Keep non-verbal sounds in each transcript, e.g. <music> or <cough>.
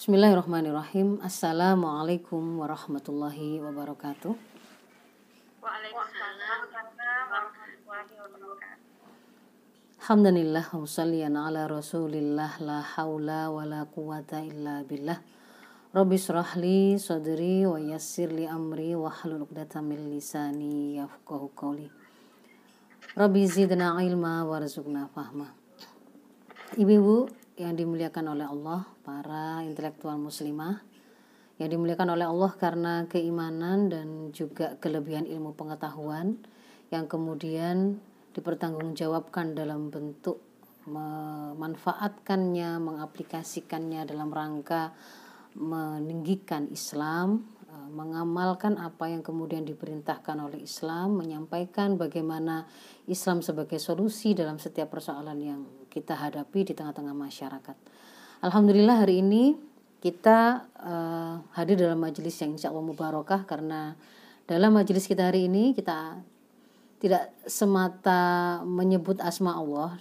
Bismillahirrahmanirrahim. Assalamualaikum warahmatullahi wabarakatuh. Waalaikumsalam warahmatullahi wabarakatuh. Alhamdulillah wa salliyan ala rasulillah la hawla wa la quwata illa billah. Rabbi syrahli sadri wa yassir li amri wa hlul uqdatan min lisani yafqahu qawli. Rabbi zidna ilma warzuqna fahma. Ibu-ibu yang dimuliakan oleh Allah, para intelektual muslimah. Yang dimuliakan oleh Allah karena keimanan dan juga kelebihan ilmu pengetahuan yang kemudian dipertanggungjawabkan dalam bentuk memanfaatkannya, mengaplikasikannya dalam rangka meninggikan Islam, mengamalkan apa yang kemudian diperintahkan oleh Islam, menyampaikan bagaimana Islam sebagai solusi dalam setiap persoalan yang kita hadapi di tengah-tengah masyarakat. Alhamdulillah hari ini kita uh, hadir dalam majelis yang insya Allah mubarakah karena dalam majelis kita hari ini kita tidak semata menyebut asma Allah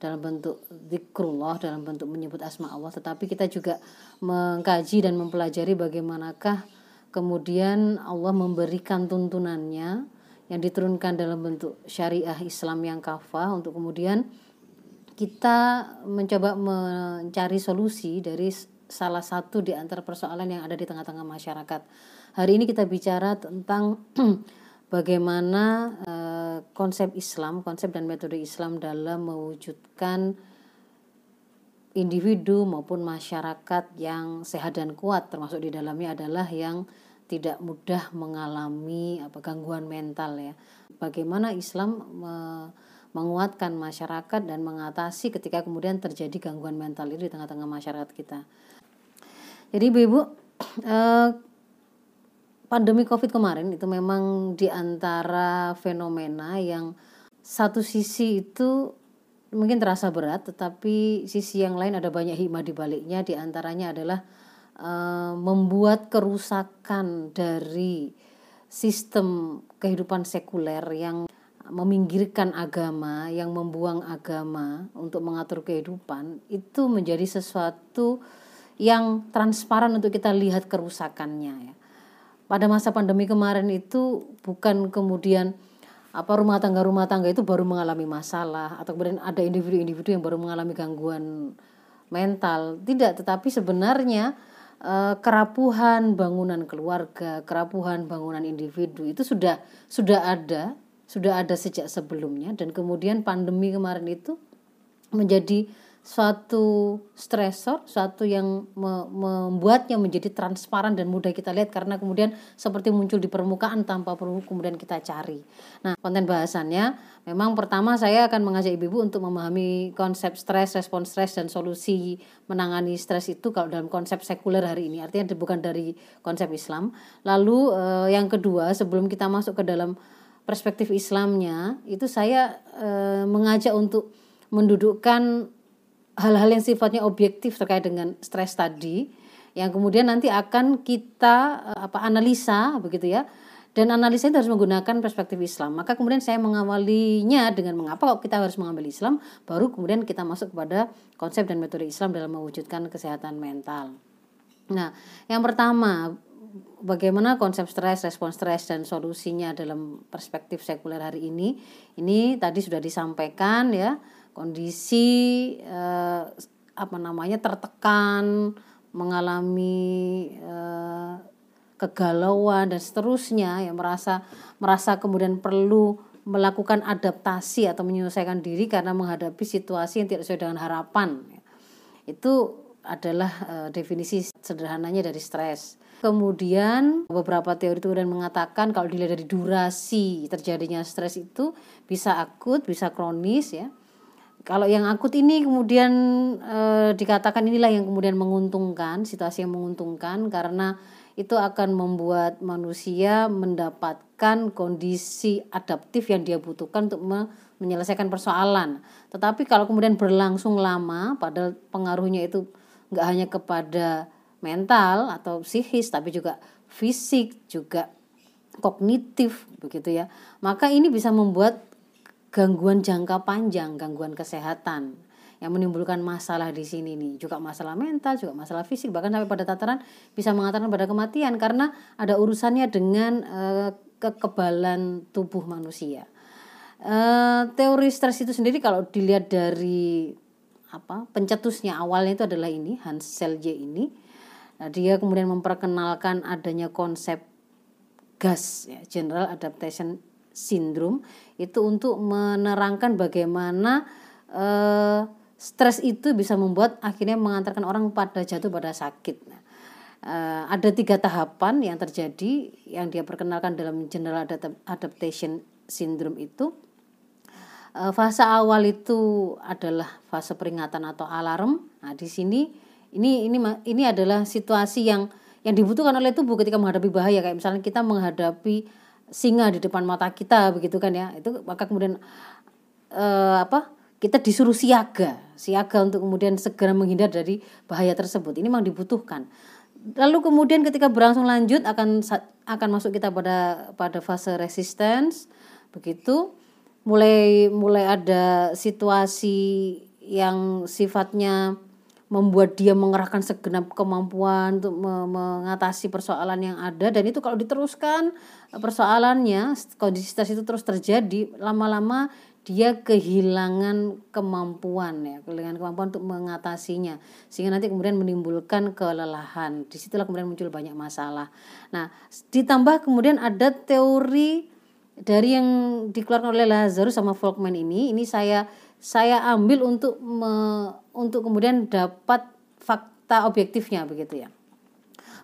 dalam bentuk zikrullah dalam bentuk menyebut asma Allah tetapi kita juga mengkaji dan mempelajari bagaimanakah kemudian Allah memberikan tuntunannya yang diturunkan dalam bentuk syariah Islam yang kafah untuk kemudian kita mencoba mencari solusi dari salah satu di antara persoalan yang ada di tengah-tengah masyarakat. Hari ini kita bicara tentang <clears throat> bagaimana uh, konsep Islam, konsep dan metode Islam dalam mewujudkan individu maupun masyarakat yang sehat dan kuat, termasuk di dalamnya adalah yang tidak mudah mengalami apa gangguan mental ya. Bagaimana Islam uh, menguatkan masyarakat dan mengatasi ketika kemudian terjadi gangguan mental itu di tengah-tengah masyarakat kita. Jadi ibu-ibu, <clears throat> eh, pandemi COVID kemarin itu memang di antara fenomena yang satu sisi itu mungkin terasa berat, tetapi sisi yang lain ada banyak hikmah di baliknya. Di antaranya adalah eh, membuat kerusakan dari sistem kehidupan sekuler yang meminggirkan agama, yang membuang agama untuk mengatur kehidupan, itu menjadi sesuatu yang transparan untuk kita lihat kerusakannya ya. Pada masa pandemi kemarin itu bukan kemudian apa rumah tangga rumah tangga itu baru mengalami masalah atau kemudian ada individu-individu yang baru mengalami gangguan mental tidak tetapi sebenarnya eh, kerapuhan bangunan keluarga kerapuhan bangunan individu itu sudah sudah ada sudah ada sejak sebelumnya dan kemudian pandemi kemarin itu menjadi suatu stresor, suatu yang me membuatnya menjadi transparan dan mudah kita lihat karena kemudian seperti muncul di permukaan tanpa perlu kemudian kita cari. Nah, konten bahasannya memang pertama saya akan mengajak ibu-ibu untuk memahami konsep stres, respon stres dan solusi menangani stres itu kalau dalam konsep sekuler hari ini, artinya bukan dari konsep Islam. Lalu eh, yang kedua, sebelum kita masuk ke dalam perspektif Islamnya itu saya e, mengajak untuk mendudukkan hal-hal yang sifatnya objektif terkait dengan stres tadi yang kemudian nanti akan kita e, apa analisa begitu ya. Dan analisa itu harus menggunakan perspektif Islam. Maka kemudian saya mengawalinya dengan mengapa kok kita harus mengambil Islam baru kemudian kita masuk kepada konsep dan metode Islam dalam mewujudkan kesehatan mental. Nah yang pertama bagaimana konsep stres, respon stres dan solusinya dalam perspektif sekuler hari ini. Ini tadi sudah disampaikan ya, kondisi eh, apa namanya tertekan, mengalami eh, kegalauan dan seterusnya yang merasa merasa kemudian perlu melakukan adaptasi atau menyelesaikan diri karena menghadapi situasi yang tidak sesuai dengan harapan. Itu adalah uh, definisi sederhananya dari stres. Kemudian beberapa teori itu kemudian mengatakan kalau dilihat dari durasi terjadinya stres itu bisa akut, bisa kronis ya. Kalau yang akut ini kemudian e, dikatakan inilah yang kemudian menguntungkan, situasi yang menguntungkan karena itu akan membuat manusia mendapatkan kondisi adaptif yang dia butuhkan untuk me menyelesaikan persoalan. Tetapi kalau kemudian berlangsung lama, padahal pengaruhnya itu nggak hanya kepada mental atau psikis tapi juga fisik juga kognitif begitu ya. Maka ini bisa membuat gangguan jangka panjang gangguan kesehatan yang menimbulkan masalah di sini nih. Juga masalah mental juga masalah fisik bahkan sampai pada tataran bisa mengatakan pada kematian karena ada urusannya dengan uh, kekebalan tubuh manusia. Uh, teori stres itu sendiri kalau dilihat dari apa pencetusnya awalnya itu adalah ini Hans Selye ini nah, dia kemudian memperkenalkan adanya konsep GAS ya, General Adaptation Syndrome itu untuk menerangkan bagaimana uh, stres itu bisa membuat akhirnya mengantarkan orang pada jatuh pada sakit. Nah, uh, ada tiga tahapan yang terjadi yang dia perkenalkan dalam General Adaptation Syndrome itu. Uh, fase awal itu adalah fase peringatan atau alarm. Nah, di sini ini ini ini adalah situasi yang yang dibutuhkan oleh tubuh ketika menghadapi bahaya kayak misalnya kita menghadapi singa di depan mata kita begitu kan ya. Itu maka kemudian uh, apa? kita disuruh siaga, siaga untuk kemudian segera menghindar dari bahaya tersebut. Ini memang dibutuhkan. Lalu kemudian ketika berlangsung lanjut akan akan masuk kita pada pada fase resistance, begitu. Mulai mulai ada situasi yang sifatnya membuat dia mengerahkan segenap kemampuan untuk mengatasi persoalan yang ada. Dan itu kalau diteruskan persoalannya kondisi stres itu terus terjadi lama-lama dia kehilangan kemampuan ya kehilangan kemampuan untuk mengatasinya. Sehingga nanti kemudian menimbulkan kelelahan. Di situlah kemudian muncul banyak masalah. Nah ditambah kemudian ada teori dari yang dikeluarkan oleh Lazarus sama Folkman ini. Ini saya saya ambil untuk me, untuk kemudian dapat fakta objektifnya begitu ya.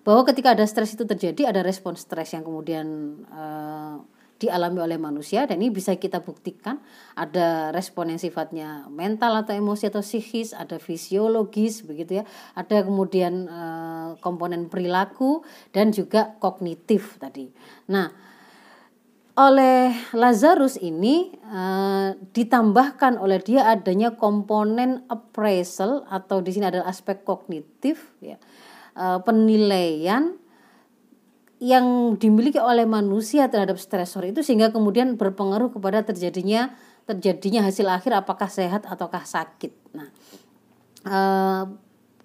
Bahwa ketika ada stres itu terjadi ada respon stres yang kemudian uh, dialami oleh manusia dan ini bisa kita buktikan ada respon yang sifatnya mental atau emosi atau psikis ada fisiologis begitu ya. Ada kemudian e, komponen perilaku dan juga kognitif tadi. Nah oleh Lazarus ini e, ditambahkan oleh dia adanya komponen appraisal atau di sini adalah aspek kognitif ya e, penilaian yang dimiliki oleh manusia terhadap stresor itu sehingga kemudian berpengaruh kepada terjadinya terjadinya hasil akhir apakah sehat ataukah sakit. Nah, e,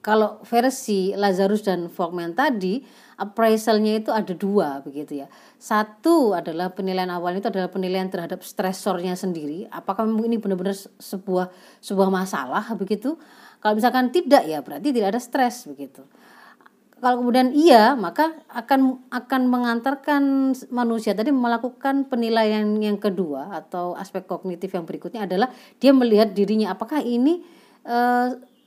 kalau versi Lazarus dan Folkman tadi appraisalnya itu ada dua begitu ya. Satu adalah penilaian awal itu adalah penilaian terhadap stresornya sendiri. Apakah ini benar-benar sebuah sebuah masalah begitu? Kalau misalkan tidak ya berarti tidak ada stres begitu kalau kemudian iya maka akan akan mengantarkan manusia tadi melakukan penilaian yang kedua atau aspek kognitif yang berikutnya adalah dia melihat dirinya apakah ini e,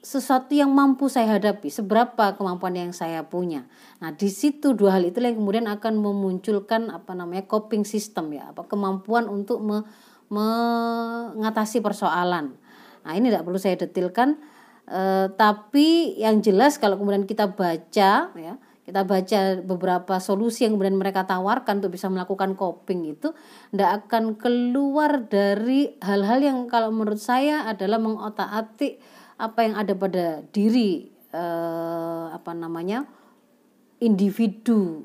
sesuatu yang mampu saya hadapi seberapa kemampuan yang saya punya. Nah di situ dua hal itu yang kemudian akan memunculkan apa namanya coping system ya apa kemampuan untuk me, mengatasi persoalan. Nah ini tidak perlu saya detilkan E, tapi yang jelas kalau kemudian kita baca ya kita baca beberapa solusi yang kemudian mereka tawarkan untuk bisa melakukan coping itu tidak akan keluar dari hal-hal yang kalau menurut saya adalah mengotak-atik apa yang ada pada diri eh, apa namanya individu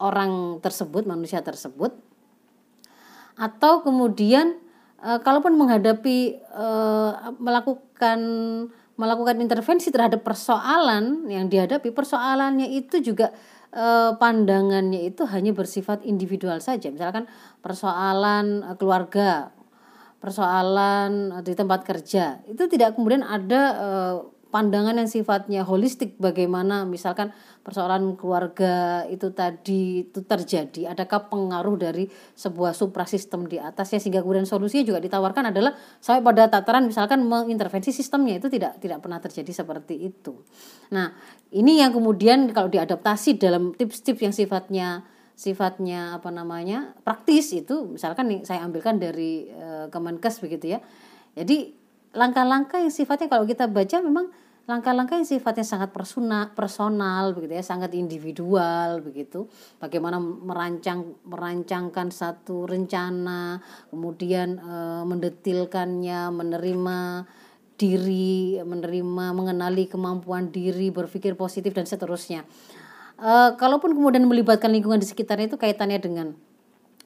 orang tersebut manusia tersebut. Atau kemudian eh, kalaupun menghadapi eh, melakukan melakukan intervensi terhadap persoalan yang dihadapi persoalannya itu juga eh, pandangannya itu hanya bersifat individual saja. Misalkan persoalan eh, keluarga persoalan eh, di tempat kerja. Itu tidak kemudian ada eh, pandangan yang sifatnya holistik bagaimana misalkan persoalan keluarga itu tadi itu terjadi. Adakah pengaruh dari sebuah suprasistem di atasnya sehingga kemudian solusinya juga ditawarkan adalah sampai pada tataran misalkan mengintervensi sistemnya. Itu tidak tidak pernah terjadi seperti itu. Nah ini yang kemudian kalau diadaptasi dalam tips-tips yang sifatnya sifatnya apa namanya praktis itu misalkan nih saya ambilkan dari e, Kemenkes begitu ya jadi langkah-langkah yang sifatnya kalau kita baca memang langkah-langkah yang sifatnya sangat personal, personal begitu ya, sangat individual begitu. Bagaimana merancang merancangkan satu rencana, kemudian e, mendetilkannya, menerima diri, menerima, mengenali kemampuan diri, berpikir positif dan seterusnya. E, kalaupun kemudian melibatkan lingkungan di sekitarnya itu kaitannya dengan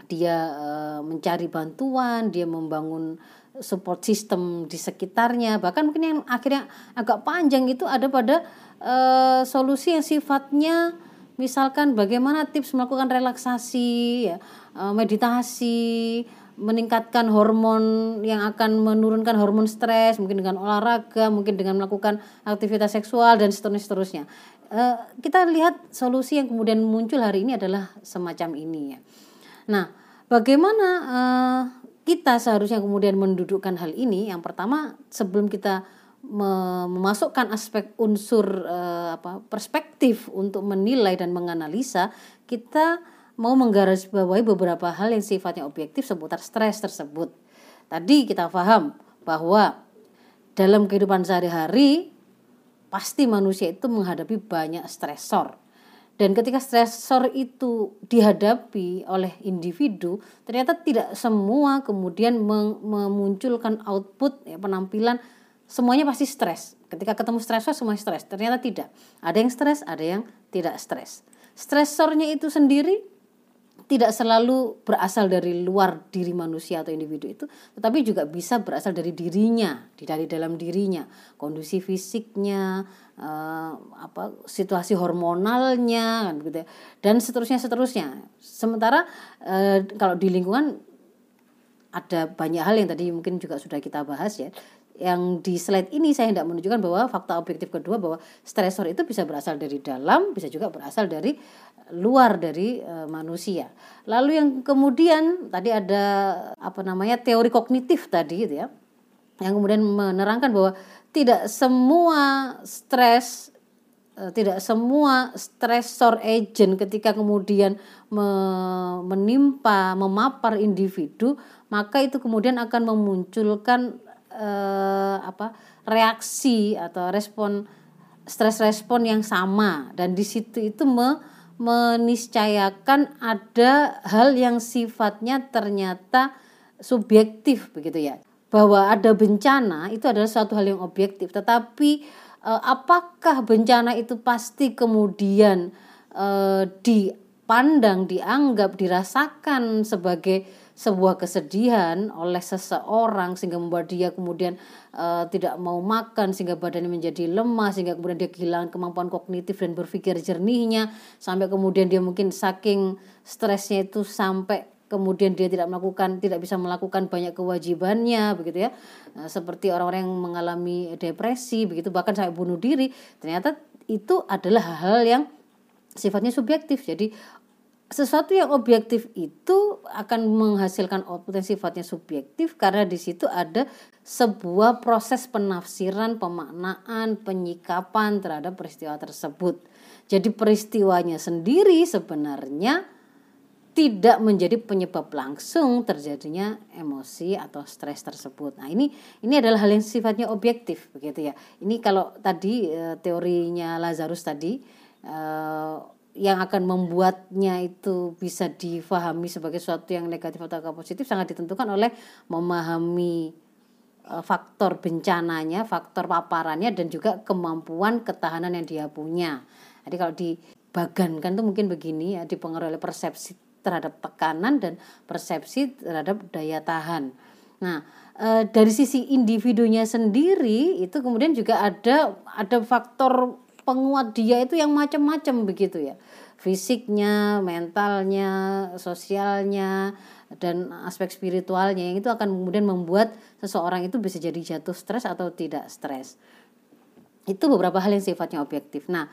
dia uh, mencari bantuan, dia membangun support system di sekitarnya. Bahkan mungkin yang akhirnya agak panjang itu ada pada uh, solusi yang sifatnya misalkan bagaimana tips melakukan relaksasi, ya, uh, meditasi, meningkatkan hormon yang akan menurunkan hormon stres, mungkin dengan olahraga, mungkin dengan melakukan aktivitas seksual dan seterusnya. Uh, kita lihat solusi yang kemudian muncul hari ini adalah semacam ini ya. Nah, bagaimana uh, kita seharusnya kemudian mendudukkan hal ini? Yang pertama, sebelum kita memasukkan aspek unsur uh, apa perspektif untuk menilai dan menganalisa, kita mau menggarisbawahi beberapa hal yang sifatnya objektif seputar stres tersebut. Tadi kita paham bahwa dalam kehidupan sehari-hari pasti manusia itu menghadapi banyak stresor. Dan ketika stresor itu dihadapi oleh individu, ternyata tidak semua kemudian memunculkan output ya, penampilan semuanya pasti stres. Ketika ketemu stresor semua stres. Ternyata tidak. Ada yang stres, ada yang tidak stres. Stresornya itu sendiri tidak selalu berasal dari luar diri manusia atau individu itu, tetapi juga bisa berasal dari dirinya, dari dalam dirinya, kondisi fisiknya, uh, apa situasi hormonalnya, kan gitu ya, dan seterusnya seterusnya. Sementara uh, kalau di lingkungan ada banyak hal yang tadi mungkin juga sudah kita bahas ya yang di slide ini saya tidak menunjukkan bahwa fakta objektif kedua bahwa stresor itu bisa berasal dari dalam, bisa juga berasal dari luar dari e, manusia. Lalu yang kemudian tadi ada apa namanya teori kognitif tadi gitu ya. Yang kemudian menerangkan bahwa tidak semua stres e, tidak semua stresor agent ketika kemudian me, menimpa memapar individu maka itu kemudian akan memunculkan e, apa reaksi atau respon stres respon yang sama. Dan di situ itu me, meniscayakan ada hal yang sifatnya ternyata subjektif begitu ya. Bahwa ada bencana itu adalah suatu hal yang objektif. Tetapi eh, apakah bencana itu pasti kemudian eh, dipandang dianggap dirasakan sebagai sebuah kesedihan oleh seseorang sehingga membuat dia kemudian uh, tidak mau makan sehingga badannya menjadi lemah sehingga kemudian dia kehilangan kemampuan kognitif dan berpikir jernihnya sampai kemudian dia mungkin saking stresnya itu sampai kemudian dia tidak melakukan tidak bisa melakukan banyak kewajibannya begitu ya. Nah, seperti orang-orang yang mengalami depresi begitu bahkan sampai bunuh diri ternyata itu adalah hal-hal yang sifatnya subjektif. Jadi sesuatu yang objektif itu akan menghasilkan output yang sifatnya subjektif karena di situ ada sebuah proses penafsiran, pemaknaan, penyikapan terhadap peristiwa tersebut. Jadi peristiwanya sendiri sebenarnya tidak menjadi penyebab langsung terjadinya emosi atau stres tersebut. Nah, ini ini adalah hal yang sifatnya objektif begitu ya. Ini kalau tadi eh, teorinya Lazarus tadi eh, yang akan membuatnya itu bisa difahami sebagai sesuatu yang negatif atau positif sangat ditentukan oleh memahami e, faktor bencananya, faktor paparannya dan juga kemampuan ketahanan yang dia punya. Jadi kalau dibagankan tuh mungkin begini ya dipengaruhi oleh persepsi terhadap tekanan dan persepsi terhadap daya tahan. Nah, e, dari sisi individunya sendiri itu kemudian juga ada ada faktor penguat dia itu yang macam-macam begitu ya. Fisiknya mentalnya sosialnya dan aspek spiritualnya yang itu akan kemudian membuat seseorang itu bisa jadi jatuh stres atau tidak stres. Itu beberapa hal yang sifatnya objektif. Nah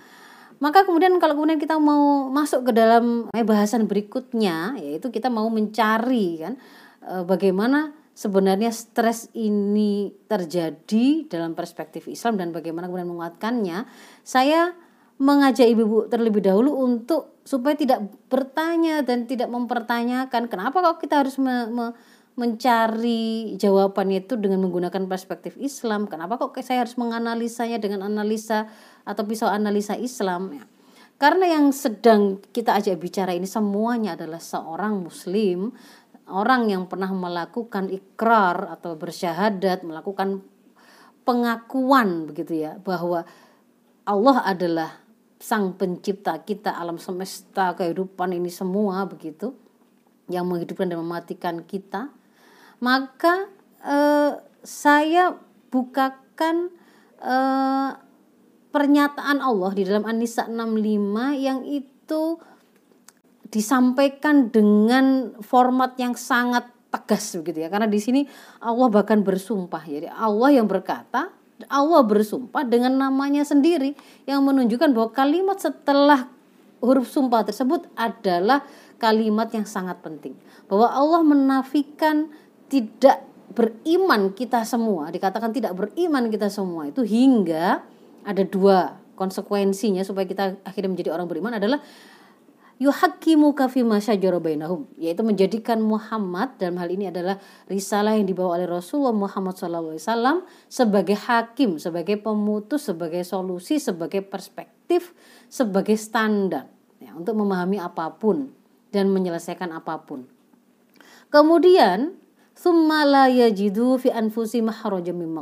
maka kemudian kalau kemudian kita mau masuk ke dalam bahasan berikutnya yaitu kita mau mencari kan eh, bagaimana sebenarnya stres ini terjadi dalam perspektif Islam dan bagaimana kemudian menguatkannya, saya mengajak ibu-ibu terlebih dahulu untuk supaya tidak bertanya dan tidak mempertanyakan kenapa kok kita harus me, me, mencari jawabannya itu dengan menggunakan perspektif Islam, kenapa kok saya harus menganalisanya dengan analisa atau pisau analisa Islam ya. Karena yang sedang kita ajak bicara ini semuanya adalah seorang muslim orang yang pernah melakukan ikrar atau bersyahadat, melakukan pengakuan begitu ya bahwa Allah adalah sang pencipta kita alam semesta kehidupan ini semua begitu yang menghidupkan dan mematikan kita, maka eh, saya bukakan eh, pernyataan Allah di dalam An-Nisa 65 yang itu disampaikan dengan format yang sangat tegas begitu ya. Karena di sini Allah bahkan bersumpah. Jadi Allah yang berkata, Allah bersumpah dengan namanya sendiri yang menunjukkan bahwa kalimat setelah huruf sumpah tersebut adalah kalimat yang sangat penting. Bahwa Allah menafikan tidak beriman kita semua, dikatakan tidak beriman kita semua itu hingga ada dua konsekuensinya supaya kita akhirnya menjadi orang beriman adalah yuhakimu kafi masyajara bainahum yaitu menjadikan Muhammad dalam hal ini adalah risalah yang dibawa oleh Rasulullah Muhammad SAW sebagai hakim, sebagai pemutus, sebagai solusi, sebagai perspektif, sebagai standar ya, untuk memahami apa pun dan menyelesaikan apa pun. Kemudian Thumma la yajidu fi anfusi mimma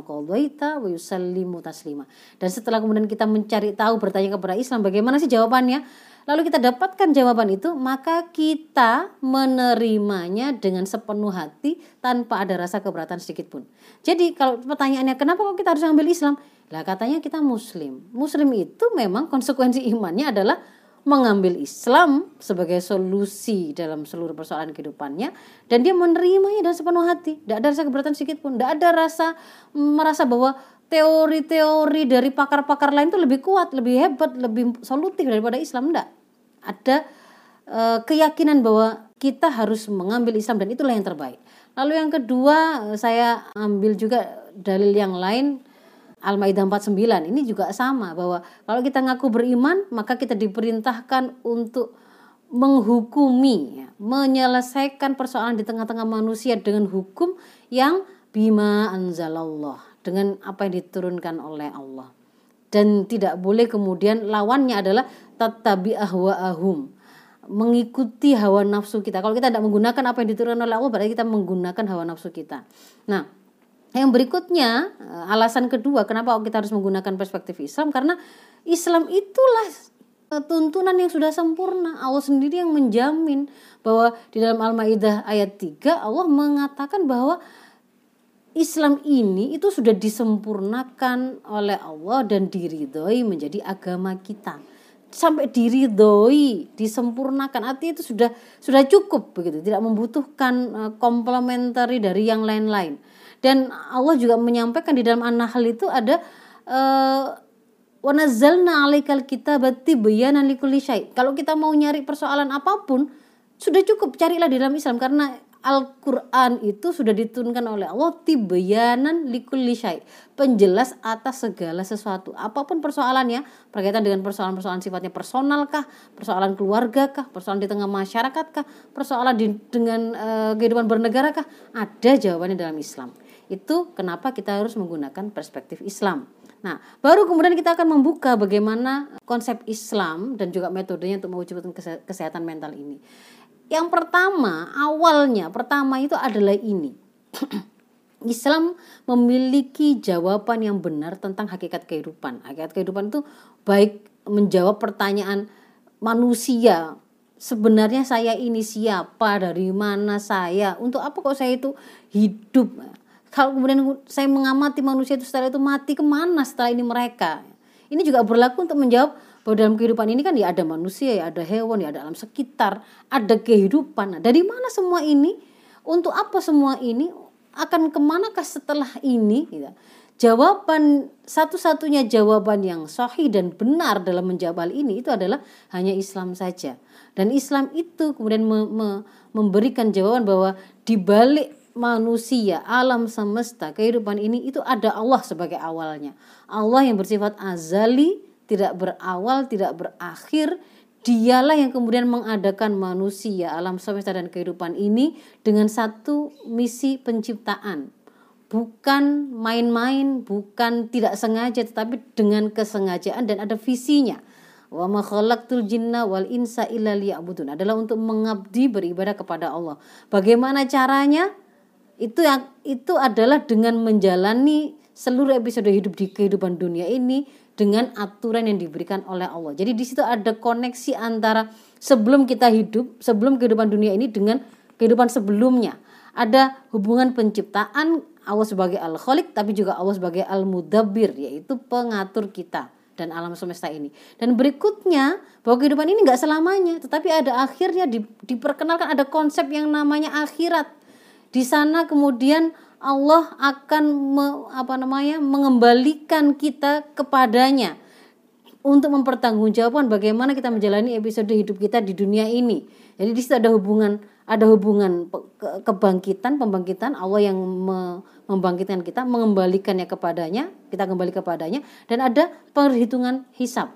taslima. Dan setelah kemudian kita mencari tahu bertanya kepada Islam bagaimana sih jawabannya? Lalu kita dapatkan jawaban itu, maka kita menerimanya dengan sepenuh hati tanpa ada rasa keberatan sedikit pun. Jadi kalau pertanyaannya kenapa kok kita harus ambil Islam? Lah katanya kita muslim. Muslim itu memang konsekuensi imannya adalah mengambil Islam sebagai solusi dalam seluruh persoalan kehidupannya dan dia menerimanya dengan sepenuh hati. Tidak ada rasa keberatan sedikit pun. Tidak ada rasa merasa bahwa teori-teori dari pakar-pakar lain itu lebih kuat lebih hebat lebih solutif daripada Islam. Tidak. Ada e, keyakinan bahwa kita harus mengambil Islam dan itulah yang terbaik. Lalu yang kedua saya ambil juga dalil yang lain Al-Maidah 49 ini juga sama bahwa kalau kita ngaku beriman maka kita diperintahkan untuk menghukumi ya, menyelesaikan persoalan di tengah-tengah manusia dengan hukum yang bima anzalallah dengan apa yang diturunkan oleh Allah. Dan tidak boleh kemudian lawannya adalah tatabi ahwaahum mengikuti hawa nafsu kita. Kalau kita tidak menggunakan apa yang diturunkan oleh Allah berarti kita menggunakan hawa nafsu kita. Nah yang berikutnya, eh, alasan kedua kenapa kita harus menggunakan perspektif Islam karena Islam itulah eh, tuntunan yang sudah sempurna. Allah sendiri yang menjamin bahwa di dalam Al-Maidah ayat 3 Allah mengatakan bahwa Islam ini itu sudah disempurnakan oleh Allah dan diridhoi menjadi agama kita. Sampai diridhoi, disempurnakan artinya itu sudah sudah cukup begitu, tidak membutuhkan uh, komplementari dari yang lain-lain. Dan Allah juga menyampaikan di dalam An-Nahl itu ada uh, wa nazzalna 'alaikal kitaba tibyanan likulli syai. Kalau kita mau nyari persoalan apa pun, sudah cukup carilah di dalam Islam karena Al-Quran itu sudah diturunkan oleh Allah tibyanan likulli syai. Penjelas atas segala sesuatu. Apa pun persoalannya, berkaitan dengan persoalan-persoalan sifatnya personal kah, persoalan keluarga kah, persoalan di tengah masyarakat kah, persoalan di, dengan uh, kehidupan bernegara ada jawabannya dalam Islam. Itu kenapa kita harus menggunakan perspektif Islam. Nah, baru kemudian kita akan membuka bagaimana konsep Islam dan juga metodenya untuk mewujudkan kesehatan mental ini. Yang pertama, awalnya pertama itu adalah ini. <clears throat> Islam memiliki jawaban yang benar tentang hakikat kehidupan. Hakikat kehidupan itu baik menjawab pertanyaan manusia sebenarnya saya ini siapa dari mana saya untuk apa kok saya itu hidup kalau kemudian saya mengamati manusia itu setelah itu mati ke mana setelah ini mereka? Ini juga berlaku untuk menjawab bahwa dalam kehidupan ini kan ya ada manusia ya ada hewan ya ada alam sekitar ada kehidupan. Nah, dari mana semua ini? Untuk apa semua ini? Akan ke manakah setelah ini? Gitu. jawaban satu-satunya jawaban yang sahih dan benar dalam menjawab hal ini itu adalah hanya Islam saja. Dan Islam itu kemudian me, me, memberikan jawaban bahwa di balik manusia, alam semesta, kehidupan ini itu ada Allah sebagai awalnya. Allah yang bersifat azali, tidak berawal, tidak berakhir. Dialah yang kemudian mengadakan manusia, alam semesta dan kehidupan ini dengan satu misi penciptaan. Bukan main-main, bukan tidak sengaja tetapi dengan kesengajaan dan ada visinya. Wa ma khalaqtul jinna wal insa illa liya'budun adalah untuk mengabdi beribadah kepada Allah. Bagaimana caranya? Itu yang itu adalah dengan menjalani seluruh episode hidup di kehidupan dunia ini dengan aturan yang diberikan oleh Allah. Jadi di situ ada koneksi antara sebelum kita hidup, sebelum kehidupan dunia ini dengan kehidupan sebelumnya. Ada hubungan penciptaan Allah sebagai Al-Khaliq tapi juga Allah sebagai Al-Mudabbir yaitu pengatur kita dan alam semesta ini. Dan berikutnya bahwa kehidupan ini nggak selamanya, tetapi ada akhirnya di, diperkenalkan ada konsep yang namanya akhirat. Di sana kemudian Allah akan me, apa namanya mengembalikan kita kepadanya untuk mempertanggungjawabkan bagaimana kita menjalani episode hidup kita di dunia ini. Jadi di situ ada hubungan ada hubungan kebangkitan pembangkitan Allah yang membangkitkan kita mengembalikannya kepadanya kita kembali kepadanya dan ada perhitungan hisap.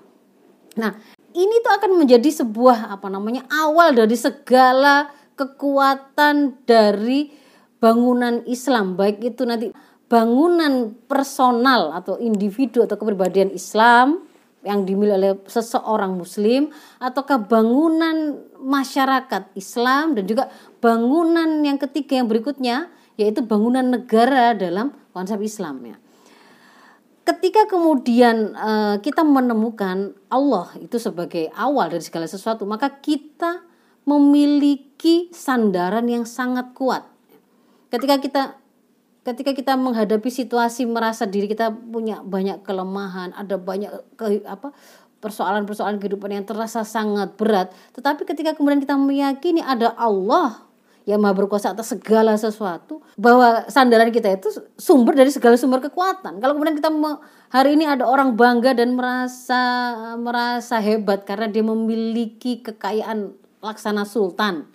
Nah ini tuh akan menjadi sebuah apa namanya awal dari segala kekuatan dari bangunan Islam baik itu nanti bangunan personal atau individu atau kepribadian Islam yang dimiliki oleh seseorang muslim ataukah bangunan masyarakat Islam dan juga bangunan yang ketiga yang berikutnya yaitu bangunan negara dalam konsep Islam ya. Ketika kemudian uh, kita menemukan Allah itu sebagai awal dari segala sesuatu, maka kita memiliki sandaran yang sangat kuat. Ketika kita ketika kita menghadapi situasi merasa diri kita punya banyak kelemahan, ada banyak ke, apa persoalan-persoalan kehidupan yang terasa sangat berat, tetapi ketika kemudian kita meyakini ada Allah yang maha berkuasa atas segala sesuatu, bahwa sandaran kita itu sumber dari segala sumber kekuatan. Kalau kemudian kita hari ini ada orang bangga dan merasa merasa hebat karena dia memiliki kekayaan laksana sultan,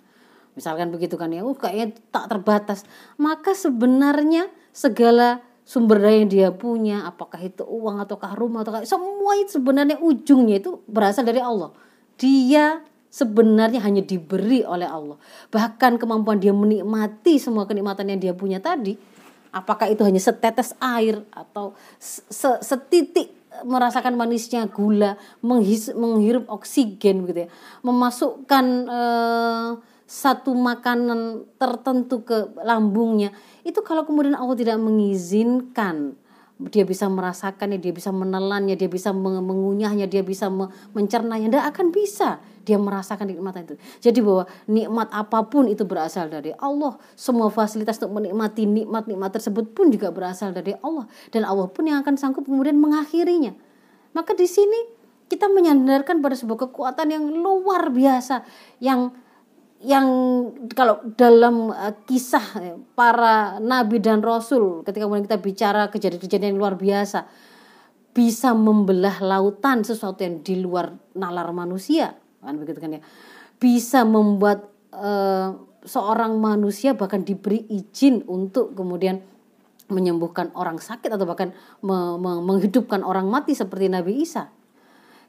misalkan begitu kan ya uh kayaknya tak terbatas. Maka sebenarnya segala sumber daya yang dia punya apakah itu uang ataukah rumah ataukah semua itu sebenarnya ujungnya itu berasal dari Allah. Dia sebenarnya hanya diberi oleh Allah. Bahkan kemampuan dia menikmati semua kenikmatan yang dia punya tadi apakah itu hanya setetes air atau setitik merasakan manisnya gula menghirup oksigen gitu ya. Memasukkan eh, satu makanan tertentu ke lambungnya itu kalau kemudian Allah tidak mengizinkan dia bisa merasakannya, dia bisa menelannya, dia bisa mengunyahnya, dia bisa mencernanya, tidak akan bisa dia merasakan nikmat itu. Jadi bahwa nikmat apa pun itu berasal dari Allah. Semua fasilitas untuk menikmati nikmat-nikmat tersebut pun juga berasal dari Allah dan Allah pun yang akan sanggup kemudian mengakhirinya. Maka di sini kita menyandarkan pada sebuah kekuatan yang luar biasa yang yang kalau dalam uh, kisah eh, para nabi dan rasul ketika kemudian kita bicara kejadian-kejadian yang luar biasa bisa membelah lautan sesuatu yang di luar nalar manusia kan begitu kan ya? Bisa membuat uh, seorang manusia bahkan diberi izin untuk kemudian menyembuhkan orang sakit atau bahkan me me menghidupkan orang mati seperti Nabi Isa.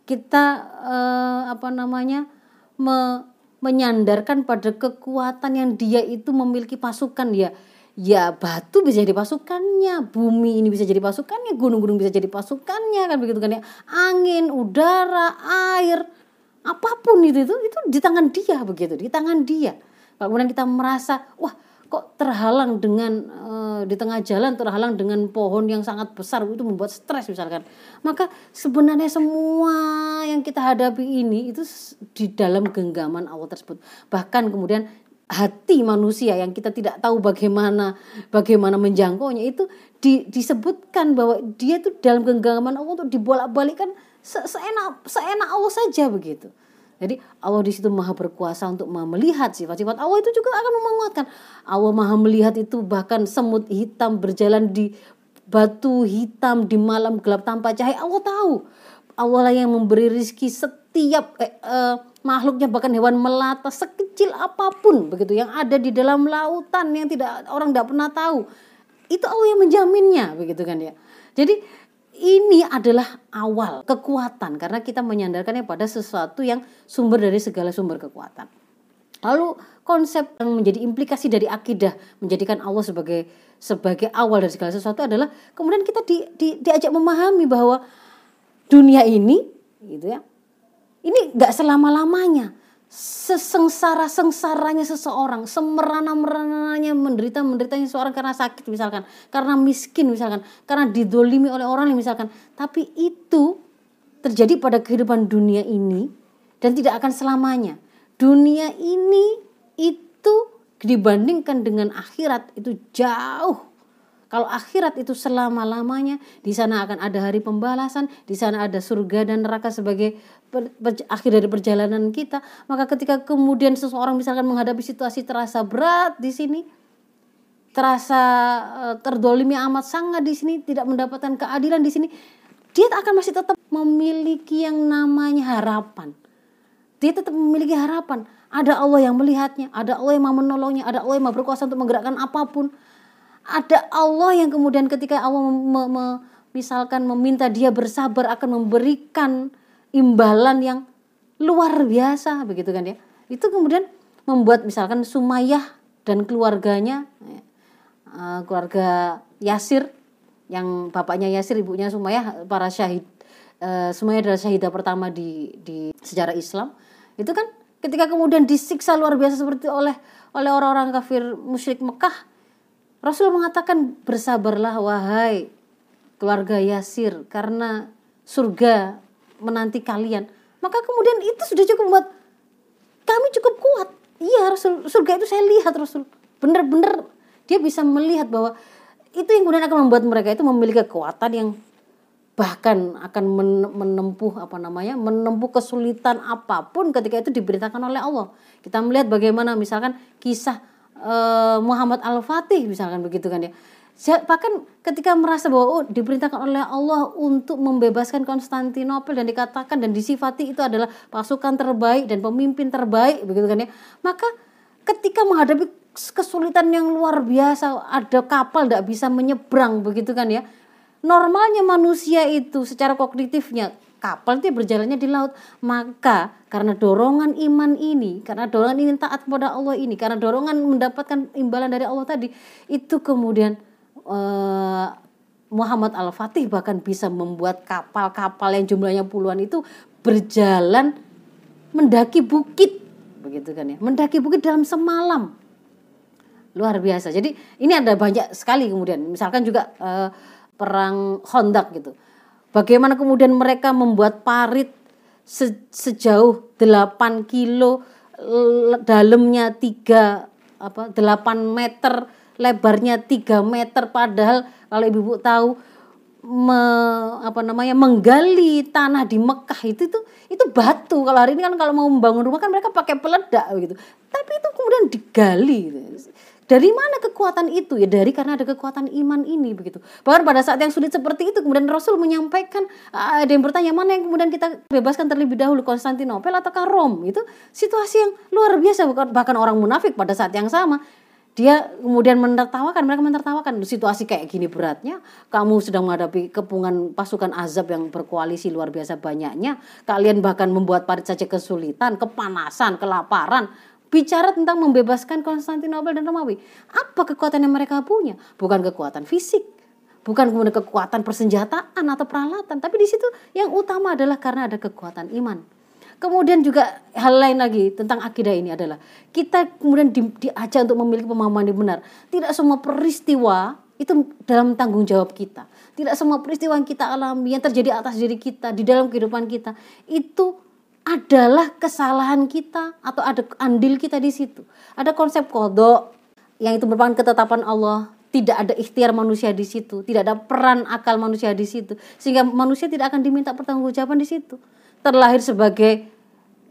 Kita uh, apa namanya me menyandarkan pada kekuatan yang dia itu memiliki pasukan ya. Ya batu bisa jadi pasukannya bumi ini bisa jadi pasukannya gunung-gunung bisa jadi pasukannya kan begitu kan ya. Angin udara air apa pun itu itu itu di tangan dia begitu di tangan dia. Kemudian kita merasa wah kok terhalang dengan uh, di tengah jalan terhalang dengan pohon yang sangat besar itu membuat stres misalkan. Maka sebenarnya semua yang kita hadapi ini itu di dalam genggaman Allah tersebut. Bahkan kemudian hati manusia yang kita tidak tahu bagaimana bagaimana menjangkaunya itu di, disebutkan bahwa dia itu dalam genggaman Allah untuk dibolak-balikkan se seenak seenak Allah saja begitu jadi Allah di situ maha berkuasa untuk melihat sifat-sifat Allah itu juga akan menguatkan. Allah maha melihat itu bahkan semut hitam berjalan di batu hitam di malam gelap tanpa cahaya. Allah tahu. Allah lah yang memberi rizki setiap eh, eh, makhluknya bahkan hewan melata sekecil apa pun begitu yang ada di dalam lautan yang tidak orang tidak pernah tahu. Itu Allah yang menjaminnya begitu kan ya. Jadi ini adalah awal kekuatan karena kita menyandarkannya pada sesuatu yang sumber dari segala sumber kekuatan. Lalu konsep yang menjadi implikasi dari akidah menjadikan Allah sebagai sebagai awal dari segala sesuatu adalah kemudian kita di, di, diajak memahami bahwa dunia ini gitu ya ini nggak selama lamanya sesengsara-sengsaranya seseorang, semerana-merananya menderita-menderitanya seseorang karena sakit misalkan, karena miskin misalkan, karena didolimi oleh orang misalkan. Tapi itu terjadi pada kehidupan dunia ini dan tidak akan selamanya. Dunia ini itu dibandingkan dengan akhirat itu jauh kalau akhirat itu selama-lamanya, di sana akan ada hari pembalasan, di sana ada surga dan neraka sebagai per, per, akhir dari perjalanan kita. Maka ketika kemudian seseorang misalkan menghadapi situasi terasa berat di sini, terasa uh, terdolimi amat sangat di sini, tidak mendapatkan keadilan di sini, dia akan masih tetap memiliki yang namanya harapan. Dia tetap memiliki harapan. Ada Allah yang melihatnya, ada Allah yang mau menolongnya, ada Allah yang mau berkuasa untuk menggerakkan apa pun ada Allah yang kemudian ketika Allah me, me, misalkan meminta dia bersabar akan memberikan imbalan yang luar biasa begitu kan ya? Itu kemudian membuat misalkan Sumayyah dan keluarganya uh, keluarga Yasir yang bapaknya Yasir ibunya Sumayyah para syahid uh, Sumayyah adalah syahidah pertama di di sejarah Islam. Itu kan ketika kemudian disiksa luar biasa seperti oleh oleh orang-orang kafir musyrik Mekah Rasul mengatakan bersabarlah wahai keluarga Yasir karena surga menanti kalian. Maka kemudian itu sudah cukup buat kami cukup kuat. Iya Rasul, surga itu saya lihat Rasul. Benar-benar dia bisa melihat bahwa itu yang kemudian akan membuat mereka itu memiliki kekuatan yang bahkan akan menempuh apa namanya menempuh kesulitan apa pun ketika itu diberitakan oleh Allah kita melihat bagaimana misalkan kisah uh, Muhammad Al-Fatih misalkan begitu kan ya. Bahkan ketika merasa bahwa oh, diperintahkan oleh Allah untuk membebaskan Konstantinopel dan dikatakan dan disifati itu adalah pasukan terbaik dan pemimpin terbaik begitu kan ya. Maka ketika menghadapi kesulitan yang luar biasa, ada kapal tidak bisa menyeberang begitu kan ya. Normalnya manusia itu secara kognitifnya kapal itu berjalannya di laut. Maka karena dorongan iman ini, karena dorongan ingin taat kepada Allah ini, karena dorongan mendapatkan imbalan dari Allah tadi, itu kemudian uh, Muhammad Al-Fatih bahkan bisa membuat kapal-kapal yang jumlahnya puluhan itu berjalan mendaki bukit. Begitu kan ya? Mendaki bukit dalam semalam. Luar biasa. Jadi ini ada banyak sekali kemudian. Misalkan juga uh, perang Hondak gitu Bagaimana kemudian mereka membuat parit se sejauh 8 kilo dalamnya 3 apa 8 meter lebarnya 3 meter padahal kalau ibu-ibu tahu me, apa namanya menggali tanah di Mekah itu itu itu batu kalau hari ini kan kalau mau membangun rumah kan mereka pakai peledak gitu tapi itu kemudian digali gitu. Dari mana kekuatan itu? Ya dari karena ada kekuatan iman ini begitu. Bahkan pada saat yang sulit seperti itu kemudian Rasul menyampaikan ada yang bertanya mana yang kemudian kita bebaskan terlebih dahulu Konstantinopel ataukah Rom? Itu situasi yang luar biasa bahkan orang munafik pada saat yang sama dia kemudian menertawakan mereka menertawakan situasi kayak gini beratnya kamu sedang menghadapi kepungan pasukan azab yang berkoalisi luar biasa banyaknya kalian bahkan membuat parit saja kesulitan kepanasan kelaparan bicara tentang membebaskan Konstantinopel dan Romawi. Apa kekuatan yang mereka punya? Bukan kekuatan fisik, bukan kemudian kekuatan persenjataan atau peralatan, tapi di situ yang utama adalah karena ada kekuatan iman. Kemudian juga hal lain lagi tentang akidah ini adalah kita kemudian di, diajak untuk memiliki pemahaman yang benar. Tidak semua peristiwa itu dalam tanggung jawab kita. Tidak semua peristiwa yang kita alami yang terjadi atas diri kita di dalam kehidupan kita itu adalah kesalahan kita atau ada andil kita di situ. Ada konsep kodok yang itu merupakan ketetapan Allah. Tidak ada ikhtiar manusia di situ, tidak ada peran akal manusia di situ, sehingga manusia tidak akan diminta pertanggungjawaban di situ. Terlahir sebagai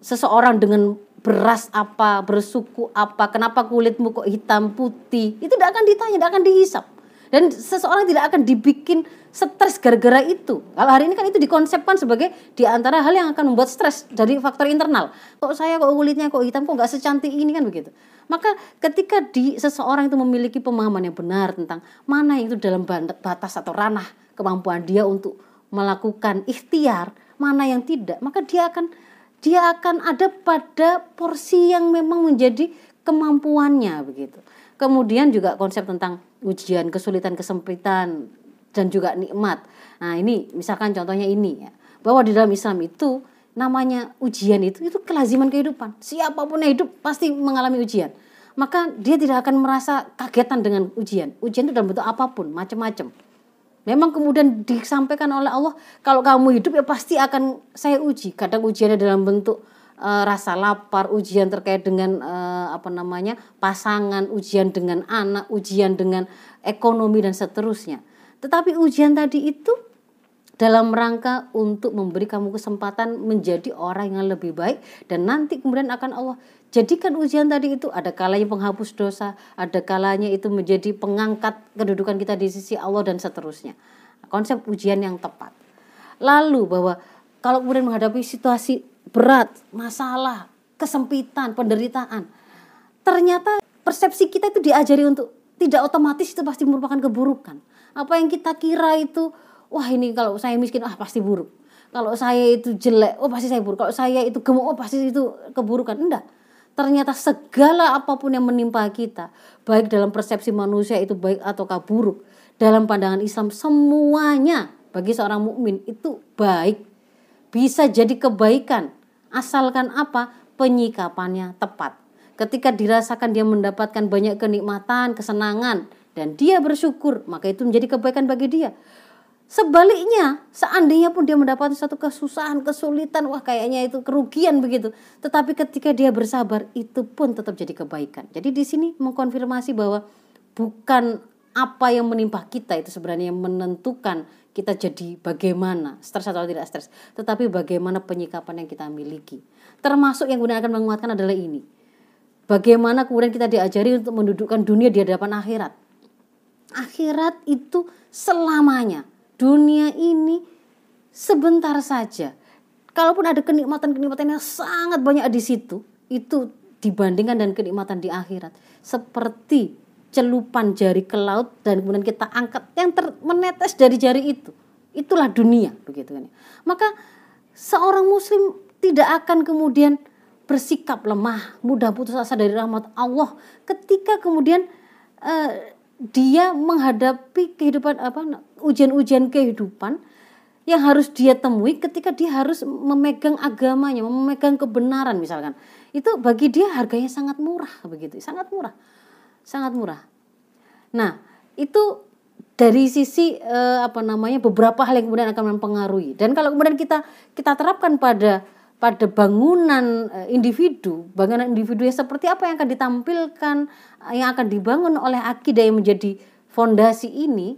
seseorang dengan beras apa, bersuku apa, kenapa kulitmu kok hitam putih, itu tidak akan ditanya, tidak akan dihisap. Dan seseorang tidak akan dibikin stres gara-gara itu. Kalau hari ini kan itu dikonsepkan sebagai di antara hal yang akan membuat stres dari faktor internal. Kok saya kok kulitnya kok hitam kok nggak secantik ini kan begitu. Maka ketika di seseorang itu memiliki pemahaman yang benar tentang mana yang itu dalam batas atau ranah kemampuan dia untuk melakukan ikhtiar, mana yang tidak, maka dia akan dia akan ada pada porsi yang memang menjadi kemampuannya begitu. Kemudian juga konsep tentang ujian, kesulitan, kesempitan dan juga nikmat. Nah, ini misalkan contohnya ini ya. Bahwa di dalam Islam itu namanya ujian itu itu kelaziman kehidupan. Siapa pun yang hidup pasti mengalami ujian. Maka dia tidak akan merasa kagetan dengan ujian. Ujian itu dalam bentuk apa pun, macam-macam. Memang kemudian disampaikan oleh Allah, kalau kamu hidup ya pasti akan saya uji. Kadang ujiannya dalam bentuk uh, rasa lapar, ujian terkait dengan uh, apa namanya pasangan, ujian dengan anak, ujian dengan ekonomi dan seterusnya. Tetapi ujian tadi itu dalam rangka untuk memberi kamu kesempatan menjadi orang yang lebih baik dan nanti kemudian akan Allah jadikan ujian tadi itu ada kalanya penghapus dosa, ada kalanya itu menjadi pengangkat kedudukan kita di sisi Allah dan seterusnya. Konsep ujian yang tepat. Lalu bahwa kalau kemudian menghadapi situasi berat, masalah, kesempitan, penderitaan, ternyata persepsi kita itu diajari untuk tidak otomatis itu pasti merupakan keburukan. Apa yang kita kira itu wah ini kalau saya miskin ah pasti buruk. Kalau saya itu jelek oh pasti saya buruk. Kalau saya itu gemuk oh pasti itu keburukan. Enggak. Ternyata segala apa pun yang menimpa kita baik dalam persepsi manusia itu baik ataukah buruk dalam pandangan Islam semuanya bagi seorang mukmin itu baik. Bisa jadi kebaikan asalkan apa penyikapannya tepat ketika dirasakan dia mendapatkan banyak kenikmatan kesenangan dan dia bersyukur maka itu menjadi kebaikan bagi dia Sebaliknya, seandainya pun dia mendapati satu kesusahan, kesulitan, wah kayaknya itu kerugian begitu. Tetapi ketika dia bersabar, itu pun tetap jadi kebaikan. Jadi di sini mengkonfirmasi bahwa bukan apa yang menimpa kita itu sebenarnya yang menentukan kita jadi bagaimana, stres atau tidak stres, tetapi bagaimana penyikapan yang kita miliki. Termasuk yang kemudian akan menguatkan adalah ini. Bagaimana kemudian kita diajari untuk mendudukkan dunia di hadapan akhirat. Akhirat itu selamanya dunia ini sebentar saja. Kalaupun ada kenikmatan-kenikmatan yang sangat banyak di situ, itu dibandingkan dengan kenikmatan di akhirat. Seperti celupan jari ke laut dan kemudian kita angkat yang ter, menetes dari jari itu. Itulah dunia begitu kan. Maka seorang muslim tidak akan kemudian bersikap lemah, mudah putus asa dari rahmat Allah ketika kemudian uh, dia menghadapi kehidupan apa ujian-ujian kehidupan yang harus dia temui ketika dia harus memegang agamanya, memegang kebenaran misalkan. Itu bagi dia harganya sangat murah begitu, sangat murah. Sangat murah. Nah, itu dari sisi eh, apa namanya beberapa hal yang kemudian akan mempengaruhi. Dan kalau kemudian kita kita terapkan pada pada bangunan eh, individu, bangunan individu yang seperti apa yang akan ditampilkan, yang akan dibangun oleh akidah yang menjadi fondasi ini,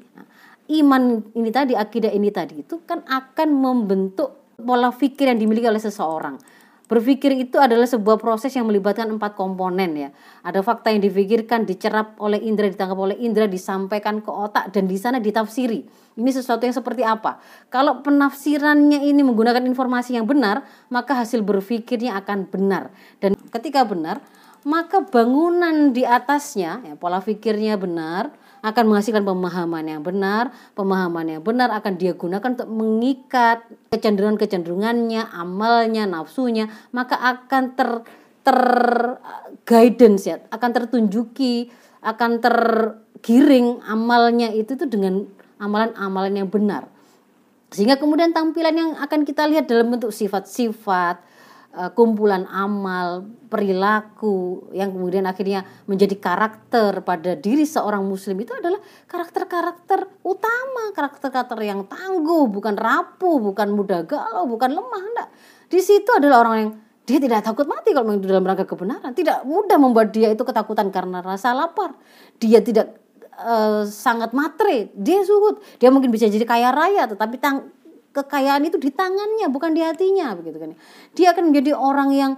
iman ini tadi, akidah ini tadi itu kan akan membentuk pola pikir yang dimiliki oleh seseorang. Berpikir itu adalah sebuah proses yang melibatkan empat komponen ya. Ada fakta yang difikirkan, dicerap oleh indera, ditangkap oleh indera, disampaikan ke otak dan di sana ditafsiri. Ini sesuatu yang seperti apa? Kalau penafsirannya ini menggunakan informasi yang benar, maka hasil berpikirnya akan benar. Dan ketika benar, maka bangunan di atasnya, ya, pola pikirnya benar, akan menghasilkan pemahaman yang benar, pemahaman yang benar akan dia gunakan untuk mengikat kecenderungan-kecenderungannya, amalnya, nafsunya, maka akan ter ter guidance ya, akan tertunjuki, akan tergiring amalnya itu tuh dengan amalan-amalan yang benar. Sehingga kemudian tampilan yang akan kita lihat dalam bentuk sifat-sifat, kumpulan amal, perilaku yang kemudian akhirnya menjadi karakter pada diri seorang muslim itu adalah karakter-karakter utama, karakter-karakter yang tangguh, bukan rapuh, bukan mudah galau, bukan lemah, enggak. Di situ adalah orang yang dia tidak takut mati kalau memang dalam rangka kebenaran, tidak mudah membuat dia itu ketakutan karena rasa lapar. Dia tidak uh, sangat matre, dia zuhud, dia mungkin bisa jadi kaya raya tetapi tang kekayaan itu di tangannya bukan di hatinya begitu kan dia akan menjadi orang yang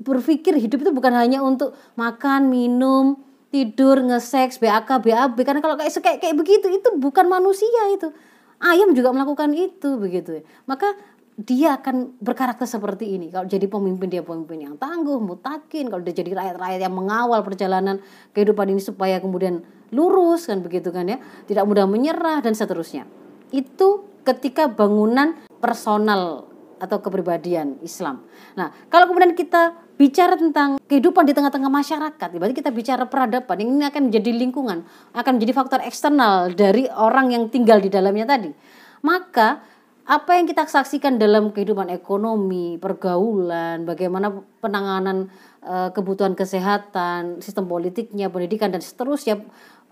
berpikir hidup itu bukan hanya untuk makan minum tidur ngeseks BAK BAB karena kalau kayak kayak kayak begitu itu bukan manusia itu. Ayam juga melakukan itu begitu ya. Maka dia akan berkarakter seperti ini. Kalau jadi pemimpin dia pemimpin yang tangguh mutakin. Kalau dia jadi rakyat-rakyat yang mengawal perjalanan kehidupan ini supaya kemudian lurus kan begitu kan ya. Tidak mudah menyerah dan seterusnya itu ketika bangunan personal atau kepribadian Islam. Nah, kalau kemudian kita bicara tentang kehidupan di tengah-tengah masyarakat, berarti kita bicara peradaban, ini akan menjadi lingkungan, akan menjadi faktor eksternal dari orang yang tinggal di dalamnya tadi. Maka apa yang kita saksikan dalam kehidupan ekonomi, pergaulan, bagaimana penanganan e, kebutuhan kesehatan, sistem politiknya, pendidikan dan seterusnya,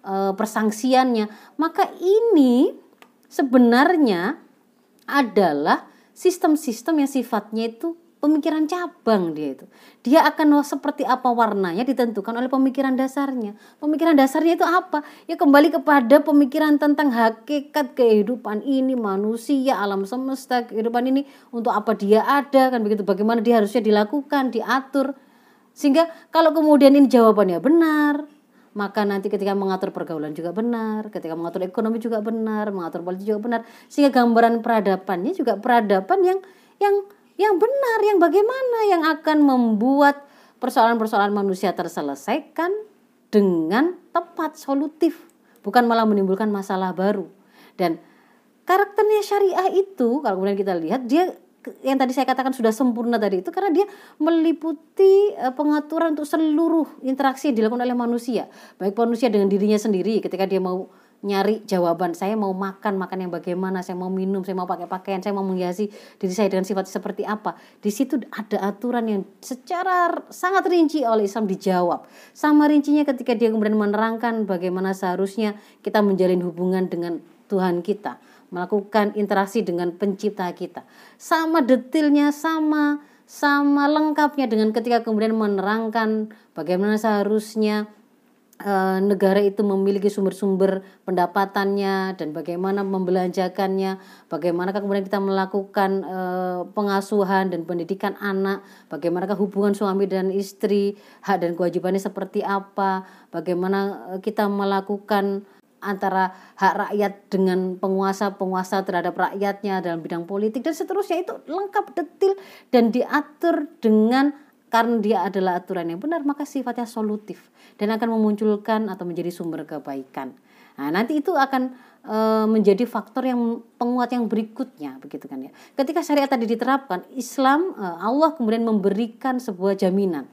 e, persangsiannya, maka ini sebenarnya adalah sistem-sistem yang sifatnya itu pemikiran cabang dia itu. Dia akan seperti apa warnanya ditentukan oleh pemikiran dasarnya. Pemikiran dasarnya itu apa? Ya kembali kepada pemikiran tentang hakikat kehidupan ini, manusia, alam semesta, kehidupan ini untuk apa dia ada kan begitu. Bagaimana dia harusnya dilakukan, diatur. Sehingga kalau kemudian ini jawabannya benar, maka nanti ketika mengatur pergaulan juga benar, ketika mengatur ekonomi juga benar, mengatur politik juga benar, sehingga gambaran peradabannya juga peradaban yang yang yang benar, yang bagaimana yang akan membuat persoalan-persoalan manusia terselesaikan dengan tepat, solutif, bukan malah menimbulkan masalah baru. Dan karakternya syariah itu kalau kemudian kita lihat dia yang tadi saya katakan sudah sempurna tadi itu karena dia meliputi eh, pengaturan untuk seluruh interaksi yang dilakukan oleh manusia, baik manusia dengan dirinya sendiri ketika dia mau nyari jawaban saya mau makan makan yang bagaimana saya mau minum saya mau pakai pakaian saya mau menghiasi diri saya dengan sifat seperti apa. Di situ ada aturan yang secara sangat rinci oleh Islam dijawab. Sama rincinya ketika dia kemudian menerangkan bagaimana seharusnya kita menjalin hubungan dengan Tuhan kita melakukan interaksi dengan pencipta kita. Sama detailnya sama sama lengkapnya dengan ketika kemudian menerangkan bagaimana seharusnya Eh, negara itu memiliki sumber-sumber pendapatannya dan bagaimana membelanjakannya, bagaimana kemudian kita melakukan uh, pengasuhan dan pendidikan anak, bagaimana hubungan suami dan istri, hak dan kewajibannya seperti apa, bagaimana eh, kita melakukan antara hak rakyat dengan penguasa-penguasa terhadap rakyatnya dalam bidang politik dan seterusnya itu lengkap detil dan diatur dengan karena dia adalah aturan yang benar maka sifatnya solutif dan akan memunculkan atau menjadi sumber kebaikan. Nah, nanti itu akan e, menjadi faktor yang penguat yang berikutnya begitu kan ya. Ketika syariat tadi diterapkan, Islam e, Allah kemudian memberikan sebuah jaminan.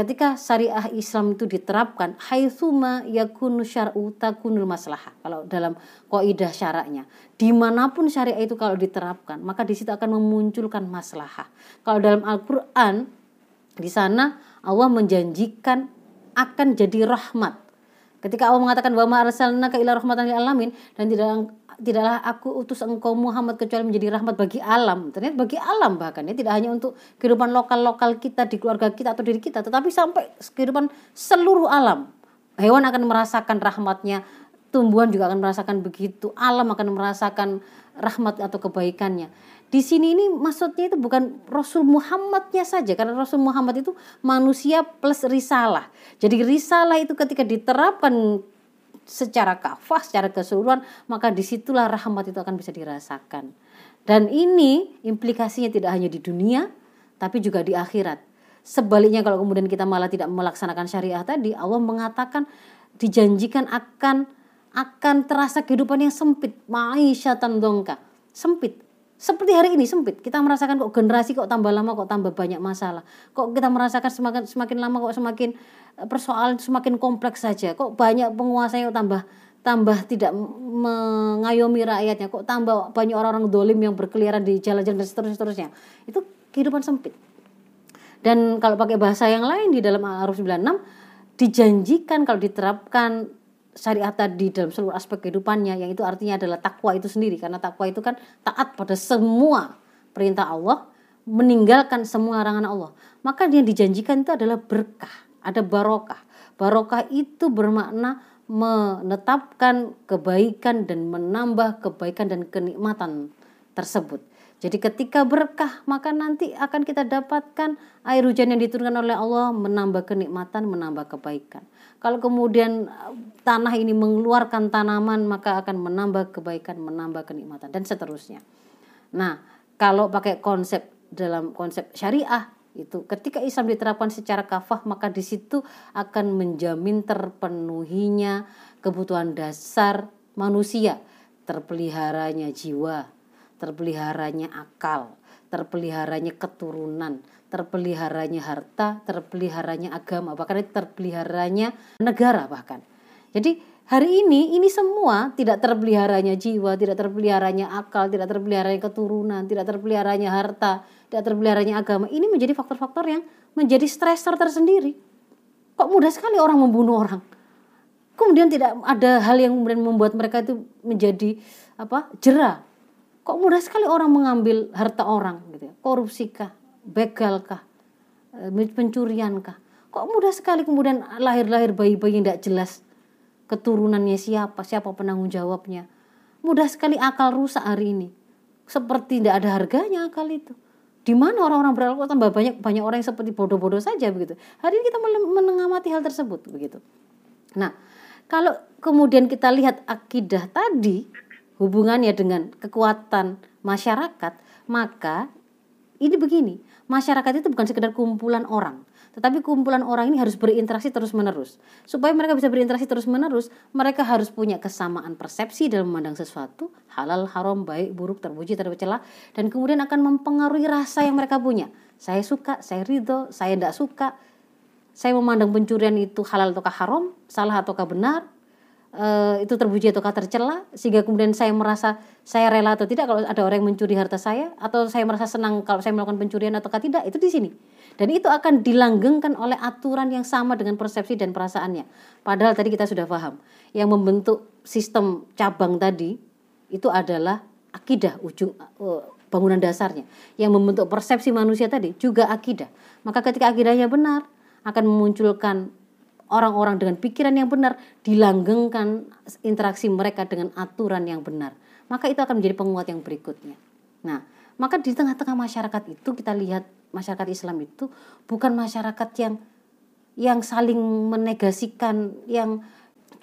Ketika syariah Islam itu diterapkan, haitsuma yakunu syar'u takunul maslahah. Kalau dalam kaidah syaraknya, di mana pun syariah itu kalau diterapkan, maka di situ akan memunculkan maslahah. Kalau dalam Al-Qur'an di sana Allah menjanjikan akan jadi rahmat. Ketika Allah mengatakan bahwa arsalnaka ila rahmatan lil alamin dan tidak tidaklah aku utus engkau Muhammad kecuali menjadi rahmat bagi alam. Ternyata bagi alam bahkan ya tidak hanya untuk kehidupan lokal-lokal kita di keluarga kita atau diri kita, tetapi sampai kehidupan seluruh alam. Hewan akan merasakan rahmatnya, tumbuhan juga akan merasakan begitu, alam akan merasakan rahmat atau kebaikannya di sini ini maksudnya itu bukan Rasul Muhammadnya saja karena Rasul Muhammad itu manusia plus risalah. Jadi risalah itu ketika diterapkan secara kafah, secara keseluruhan, maka di situlah rahmat itu akan bisa dirasakan. Dan ini implikasinya tidak hanya di dunia, tapi juga di akhirat. Sebaliknya kalau kemudian kita malah tidak melaksanakan syariah tadi, Allah mengatakan dijanjikan akan akan terasa kehidupan yang sempit, ma'isyatan dongka, sempit seperti hari ini sempit kita merasakan kok generasi kok tambah lama kok tambah banyak masalah. Kok kita merasakan semakin semakin lama kok semakin eh, persoalan semakin kompleks saja. Kok banyak penguasa yang tambah tambah tidak mengayomi rakyatnya. Kok tambah banyak orang-orang dolim yang berkeliaran di jalan-jalan dan seterusnya, seterusnya itu kehidupan sempit. Dan kalau pakai bahasa yang lain di dalam Al-Araf 96 dijanjikan kalau diterapkan syariat tadi dalam seluruh aspek kehidupannya yang itu artinya adalah takwa itu sendiri. Karena takwa itu kan taat pada semua perintah Allah meninggalkan semua larangan Allah. Maka yang dijanjikan itu adalah berkah ada barokah. Barokah itu bermakna menetapkan kebaikan dan menambah kebaikan dan kenikmatan tersebut. Jadi ketika berkah maka nanti akan kita dapatkan air hujan yang diturunkan oleh Allah menambah kenikmatan, menambah kebaikan. Kalau kemudian eh, tanah ini mengeluarkan tanaman maka akan menambah kebaikan, menambah kenikmatan dan seterusnya. Nah, kalau pakai konsep dalam konsep syariah itu ketika Islam diterapkan secara kafah maka di situ akan menjamin terpenuhinya kebutuhan dasar manusia, terpeliharanya jiwa, terpeliharanya akal, terpeliharanya keturunan, terpeliharanya harta, terpeliharanya agama, bahkan terpeliharanya negara bahkan. Jadi hari ini ini semua tidak terpeliharanya jiwa, tidak terpeliharanya akal, tidak terpeliharanya keturunan, tidak terpeliharanya harta, tidak terpeliharanya agama. Ini menjadi faktor-faktor yang menjadi stresor tersendiri. Kok mudah sekali orang membunuh orang. Kemudian tidak ada hal yang kemudian membuat mereka itu menjadi apa? jerah Kok mudah sekali orang mengambil harta orang gitu ya. Korupsi kah? Begal kah, eh, pencurian kah. Kok mudah sekali kemudian lahir-lahir bayi-bayi yang tidak jelas keturunannya siapa, siapa penanggung jawabnya. Mudah sekali akal rusak hari ini. Seperti tidak ada harganya akal itu. Di mana orang-orang berakal tambah banyak banyak orang yang seperti bodoh-bodoh saja begitu. Hari ini kita menengamati hal tersebut begitu. Nah, kalau kemudian kita lihat akidah tadi hubungannya dengan kekuatan masyarakat, maka ini begini, masyarakat itu bukan sekedar kumpulan orang, tetapi kumpulan orang ini harus berinteraksi terus-menerus. Supaya mereka bisa berinteraksi terus-menerus, mereka harus punya kesamaan persepsi dalam memandang sesuatu, halal, haram, baik, buruk, terpuji, tercela, dan kemudian akan mempengaruhi rasa yang mereka punya. Saya suka, saya ridho, saya tidak suka, saya memandang pencurian itu halal ataukah haram, salah ataukah benar, uh, itu terpuji ataukah tercela sehingga kemudian saya merasa saya rela atau tidak kalau ada orang yang mencuri harta saya atau saya merasa senang kalau saya melakukan pencurian ataukah tidak itu di sini. Dan itu akan dilanggengkan oleh aturan yang sama dengan persepsi dan perasaannya. Padahal tadi kita sudah paham yang membentuk sistem cabang tadi itu adalah akidah ujung uh, bangunan dasarnya. Yang membentuk persepsi manusia tadi juga akidah. Maka ketika akidahnya benar akan memunculkan orang-orang dengan pikiran yang benar dilanggengkan interaksi mereka dengan aturan yang benar. Maka itu akan menjadi penguat yang berikutnya. Nah maka di tengah-tengah masyarakat itu kita lihat masyarakat Islam itu bukan masyarakat yang yang saling menegasikan yang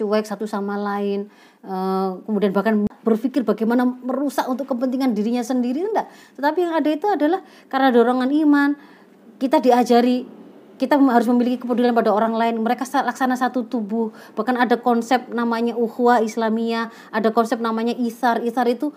cuek satu sama lain eh, kemudian bahkan berpikir bagaimana merusak untuk kepentingan dirinya sendiri enggak. Tetapi yang ada itu adalah karena dorongan iman kita diajari kita harus memiliki kepedulian pada orang lain. Mereka laksana satu tubuh. Bahkan ada konsep namanya uhwa Islamiyah ada konsep namanya isar. Isar itu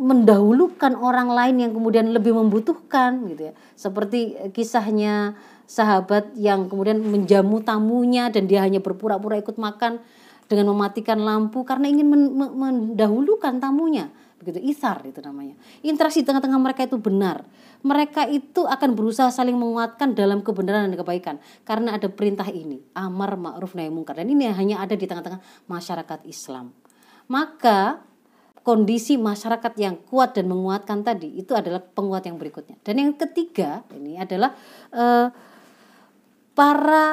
mendahulukan orang lain yang kemudian lebih membutuhkan gitu ya. Seperti kisahnya sahabat yang kemudian menjamu tamunya dan dia hanya berpura-pura ikut makan dengan mematikan lampu karena ingin mendahulukan tamunya. Begitu isar itu namanya. Interaksi tengah-tengah mereka itu benar mereka itu akan berusaha saling menguatkan dalam kebenaran dan kebaikan. Karena ada perintah ini amar ma'ruf nahi mungkar. Dan ini hanya ada di tengah-tengah masyarakat Islam. Maka kondisi masyarakat yang kuat dan menguatkan tadi itu adalah penguat yang berikutnya. Dan yang ketiga ini adalah uh, para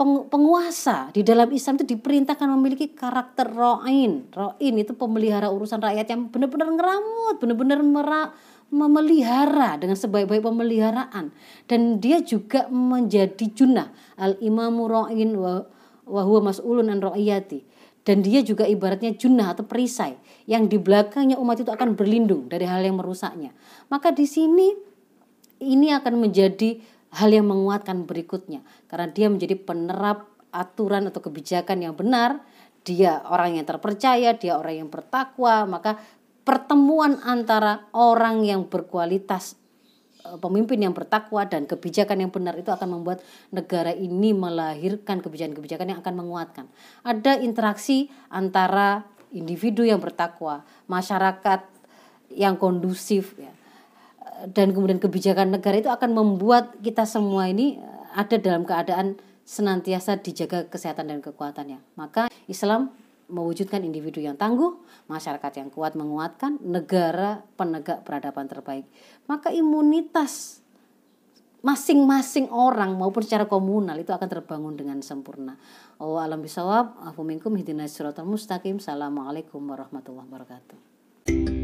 penguasa di dalam Islam itu diperintahkan memiliki karakter ro'in. Ro'in itu pemelihara urusan rakyat yang benar-benar ngeramut, benar-benar memelihara dengan sebaik-baik pemeliharaan. Dan dia juga menjadi junah. Al-imamu ro'in wa, wa huwa mas'ulun an ro'iyati. Dan dia juga ibaratnya junah atau perisai yang di belakangnya umat itu akan berlindung dari hal yang merusaknya. Maka di sini ini akan menjadi hal yang menguatkan berikutnya karena dia menjadi penerap aturan atau kebijakan yang benar dia orang yang terpercaya dia orang yang bertakwa maka pertemuan antara orang yang berkualitas eh, pemimpin yang bertakwa dan kebijakan yang benar itu akan membuat negara ini melahirkan kebijakan-kebijakan yang akan menguatkan. Ada interaksi antara individu yang bertakwa, masyarakat yang kondusif ya dan kemudian kebijakan negara itu akan membuat kita semua ini eh, ada dalam keadaan senantiasa dijaga kesehatan dan kekuatannya. Maka Islam mewujudkan individu yang tangguh, masyarakat yang kuat menguatkan, negara penegak peradaban terbaik. Maka imunitas masing-masing orang maupun secara komunal itu akan terbangun dengan sempurna. Oh alam bisawab, afu minkum hidina mustaqim. Assalamualaikum warahmatullahi wabarakatuh.